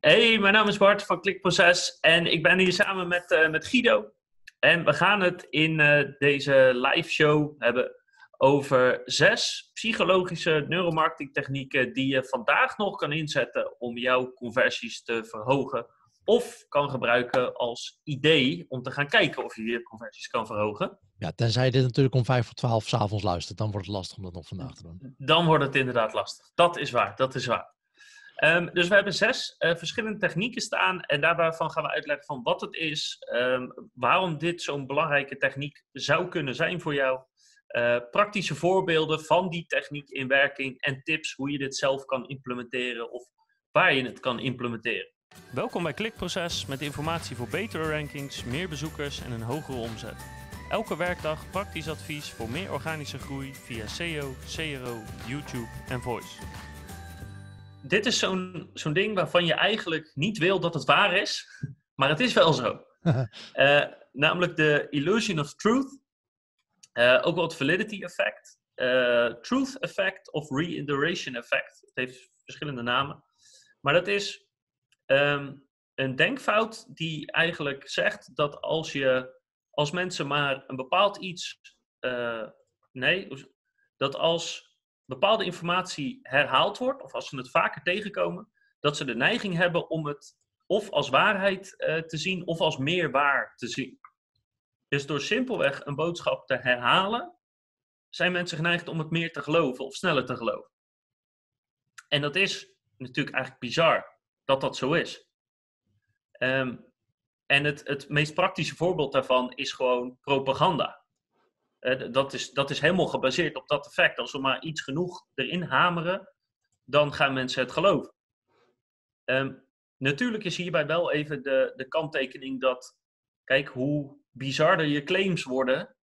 Hey, mijn naam is Bart van Klikproces en ik ben hier samen met, uh, met Guido. En we gaan het in uh, deze live show hebben over zes psychologische neuromarketingtechnieken die je vandaag nog kan inzetten om jouw conversies te verhogen. Of kan gebruiken als idee om te gaan kijken of je je conversies kan verhogen. Ja, tenzij je dit natuurlijk om vijf voor twaalf s'avonds luistert, dan wordt het lastig om dat nog vandaag te doen. Dan wordt het inderdaad lastig. Dat is waar, dat is waar. Um, dus we hebben zes uh, verschillende technieken staan en daarbij gaan we uitleggen van wat het is, um, waarom dit zo'n belangrijke techniek zou kunnen zijn voor jou, uh, praktische voorbeelden van die techniek in werking en tips hoe je dit zelf kan implementeren of waar je het kan implementeren. Welkom bij Klikproces met informatie voor betere rankings, meer bezoekers en een hogere omzet. Elke werkdag praktisch advies voor meer organische groei via SEO, CRO, YouTube en Voice dit is zo'n zo'n ding waarvan je eigenlijk niet wil dat het waar is, maar het is wel zo. uh, namelijk de illusion of truth, uh, ook wel het validity effect, uh, truth effect of reiteration effect. Het heeft verschillende namen. Maar dat is um, een denkfout die eigenlijk zegt dat als je als mensen maar een bepaald iets. nee, dat als bepaalde informatie herhaald wordt, of als ze het vaker tegenkomen, dat ze de neiging hebben om het of als waarheid uh, te zien of als meer waar te zien. Dus door simpelweg een boodschap te herhalen, zijn mensen geneigd om het meer te geloven of sneller te geloven. En dat is natuurlijk eigenlijk bizar dat dat zo is. Um, en het, het meest praktische voorbeeld daarvan is gewoon propaganda. Dat, is, dat is helemaal gebaseerd op dat effect. Als we maar iets genoeg erin hameren, dan gaan mensen het geloven. Um, natuurlijk is hierbij wel even de, de kanttekening dat, kijk, hoe bizarder je claims worden,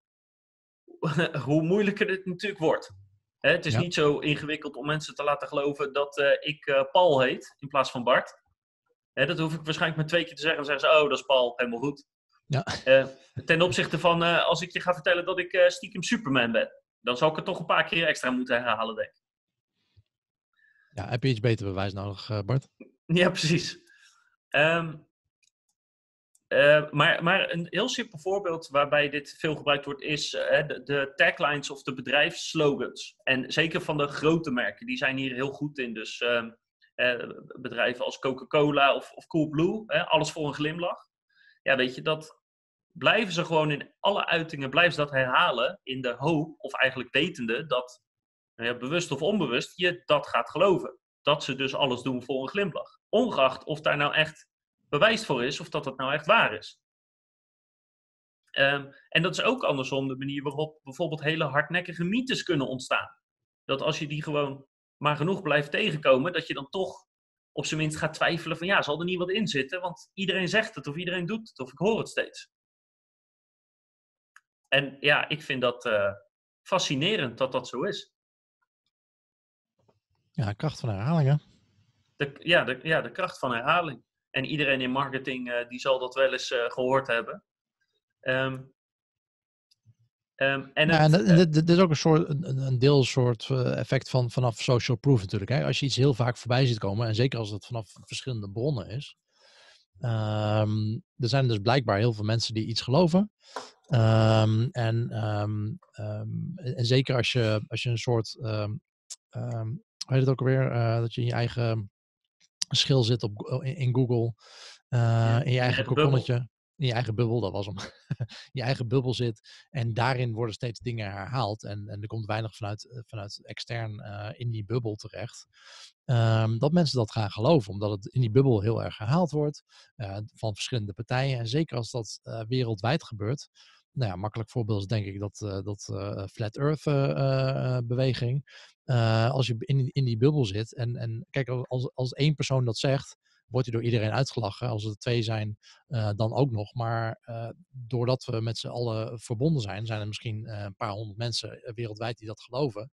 hoe moeilijker het natuurlijk wordt. Het is ja. niet zo ingewikkeld om mensen te laten geloven dat uh, ik uh, Paul heet in plaats van Bart. Dat hoef ik waarschijnlijk maar twee keer te zeggen. Dan zeggen ze, oh, dat is Paul, helemaal goed. Ja. Uh, ten opzichte van uh, als ik je ga vertellen dat ik uh, stiekem Superman ben. Dan zal ik het toch een paar keer extra moeten herhalen, denk ik. Ja, heb je iets beter bewijs nodig, Bart? Ja, precies. Um, maar, maar een heel simpel voorbeeld waarbij dit veel gebruikt wordt is de, de, taglines of de bedrijfsslogans. En zeker van de grote merken, die zijn hier heel goed in. Dus ehm, bedrijven als Coca-Cola of, of Coolblue, alles voor een glimlach ja, weet je, dat blijven ze gewoon in alle uitingen, blijven dat herhalen in de hoop, of eigenlijk wetende, dat nou bewust of onbewust je dat gaat geloven. Dat ze dus alles doen voor een glimlach. Ongeacht of daar nou echt bewijs voor is, of dat het nou echt waar is. Um, en dat is ook andersom de manier waarop bijvoorbeeld hele hardnekkige mythes kunnen ontstaan. Dat als je die gewoon maar genoeg blijft tegenkomen, dat je dan toch op zijn minst gaat twijfelen van ja, zal er niet wat in zitten? Want iedereen zegt het of iedereen doet het of ik hoor het steeds. En ja, ik vind dat uh, fascinerend dat dat zo is. Ja, kracht van herhaling De, ja, de, ja, de kracht van herhaling. En iedereen in marketing uh, die zal dat wel eens uh, gehoord hebben. Um, Um, en ja, het, en dit, dit, is ook een, soort, een, een deelsoort uh, effect van, vanaf social proof natuurlijk. Hè? Als je iets heel vaak voorbij ziet komen, en zeker als het vanaf verschillende bronnen is. Um, er zijn dus blijkbaar heel veel mensen die iets geloven. Um, en, en, zeker als je, als je een soort, hoe heet het ook alweer, uh, dat je in je eigen schil zit op, in, in Google, uh, in je eigen kokonnetje in je eigen bubbel, dat was hem, je eigen bubbel zit. En daarin worden steeds dingen herhaald. En, en er komt weinig vanuit, eh, vanuit extern uh, in die bubbel terecht. Um, dat mensen dat gaan geloven, omdat het in die bubbel heel erg herhaald wordt uh, van verschillende partijen. En zeker als dat wereldwijd gebeurt. Nou ja, makkelijk voorbeeld is denk ik dat, dat Flat Earth beweging. als je in, in die bubbel zit en, en kijk, als, als één persoon dat zegt, wordt hij door iedereen uitgelachen. Als er twee zijn, uh, dan ook nog. Maar uh, doordat we met z'n allen verbonden zijn, zijn er misschien uh, een paar honderd mensen wereldwijd die dat geloven.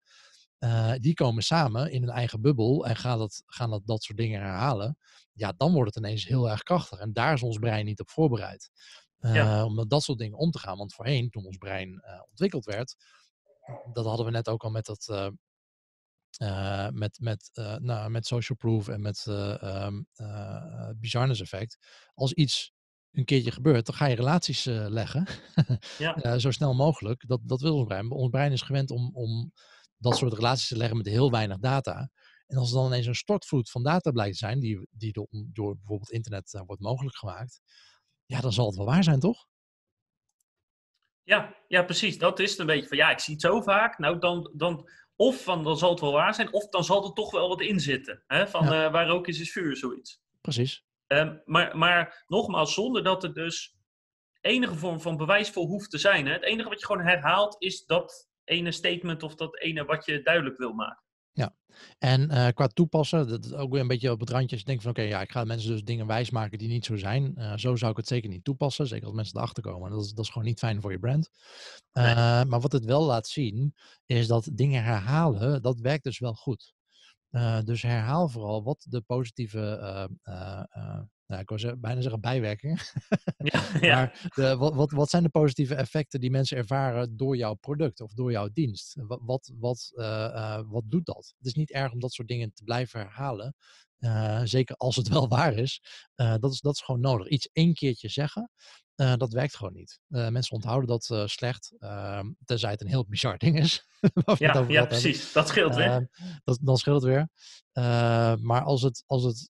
die komen samen in een eigen bubbel en gaan, dat, gaan dat, dat soort dingen herhalen. Ja, dan wordt het ineens heel erg krachtig. En daar is ons brein niet op voorbereid. Ja. Om met dat soort dingen om te gaan. Want voorheen, toen ons brein ontwikkeld werd, dat hadden we net ook al met dat uh, met, met, uh, nou, met social proof en met uh, um, bizarness effect. Als iets een keertje gebeurt, dan ga je relaties leggen. ja. zo snel mogelijk. Dat, dat wil ons brein. Ons brein is gewend om, om dat soort relaties te leggen met heel weinig data. En als er dan ineens een stortvloed van data blijkt te zijn, die, die door, door bijvoorbeeld internet wordt mogelijk gemaakt, ja, dan zal het wel waar zijn, toch? Ja, ja, precies. Dat is het een beetje van, ja, ik zie het zo vaak. Nou, dan, dan of van, dan zal het wel waar zijn, of dan zal er toch wel wat in zitten. Hè? Van ja. uh, waar ook is, is vuur, zoiets. Precies. Um, maar, maar nogmaals, zonder dat er dus enige vorm van bewijs voor hoeft te zijn. Hè? Het enige wat je gewoon herhaalt, is dat ene statement of dat ene wat je duidelijk wil maken. Ja, en uh, qua toepassen, dat is ook weer een beetje op het randje. Als je denkt van oké, okay, ja, ik ga mensen dus dingen wijsmaken die niet zo zijn. Uh, zo zou ik het zeker niet toepassen. Zeker als mensen erachter komen. Dat is, dat is gewoon niet fijn voor je brand. Uh, nee. Maar wat het wel laat zien, is dat dingen herhalen, dat werkt dus wel goed. dus herhaal vooral wat de positieve nou, ik wou bijna zeggen bijwerkingen. Ja, ja. maar de, wat, wat, wat zijn de positieve effecten die mensen ervaren door jouw product of door jouw dienst? Wat, wat, wat, uh, uh, wat doet dat? Het is niet erg om dat soort dingen te blijven herhalen. Uh, zeker als het wel waar is. dat, is dat is gewoon nodig. Iets één keertje zeggen. Uh, dat werkt gewoon niet. Mensen onthouden dat slecht, ehm, tenzij het een heel bizar ding is. ja, ja precies. Dat scheelt weer. Ehm, dat, dan scheelt het weer. Ehm, maar als het, als het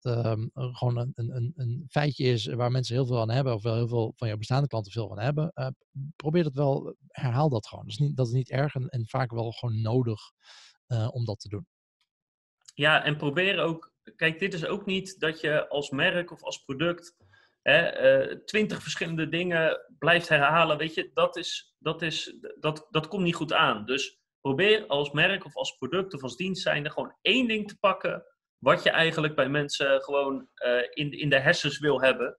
gewoon een, een, een feitje is waar mensen heel veel aan hebben, of wel heel veel van jouw bestaande klanten veel van hebben, probeer dat wel, herhaal dat gewoon. Dat is niet, dat is niet erg en, en vaak wel gewoon nodig om dat te doen. Ja, en probeer ook, kijk, dit is ook niet dat je als merk of als product eh, twintig verschillende dingen blijft herhalen, weet je, dat, is, dat, is, dat, dat komt niet goed aan. Dus probeer als merk of als product of als dienst zijnde gewoon één ding te pakken wat je eigenlijk bij mensen gewoon uh, in, in de hersens wil hebben.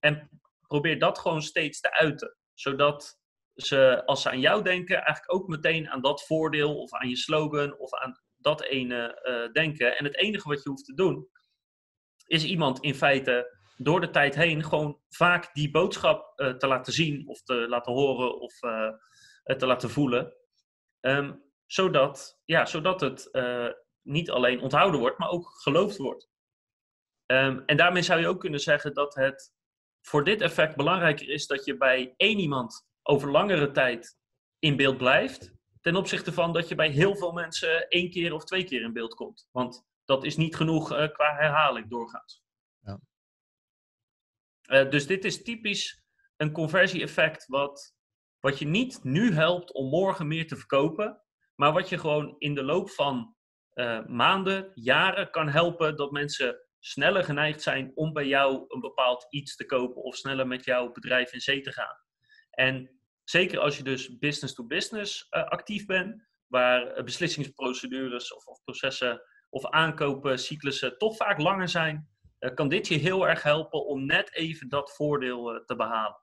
En probeer dat gewoon steeds te uiten. Zodat ze, als ze aan jou denken, eigenlijk ook meteen aan dat voordeel of aan je slogan of aan dat ene uh, denken. En het enige wat je hoeft te doen, is iemand in feite door de tijd heen gewoon vaak die boodschap uh, te laten zien of te laten horen of uh, te laten voelen. Um, zodat, ja, zodat het niet alleen onthouden wordt, maar ook geloofd wordt. Um, en daarmee zou je ook kunnen zeggen dat het voor dit effect belangrijker is dat je bij één iemand over langere tijd in beeld blijft, ten opzichte van dat je bij heel veel mensen één keer of twee keer in beeld komt. Want dat is niet genoeg qua herhaling doorgaans. Uh, dus dit is typisch een conversie-effect wat, wat je niet nu helpt om morgen meer te verkopen, maar wat je gewoon in de loop van uh, maanden, jaren kan helpen dat mensen sneller geneigd zijn om bij jou een bepaald iets te kopen of sneller met jouw bedrijf in zee te gaan. En zeker als je dus business to business uh, actief bent, waar beslissingsprocedures of, of processen of aankoopcyclussen toch vaak langer zijn, eh, kan dit je heel erg helpen om net even dat voordeel eh, te behalen.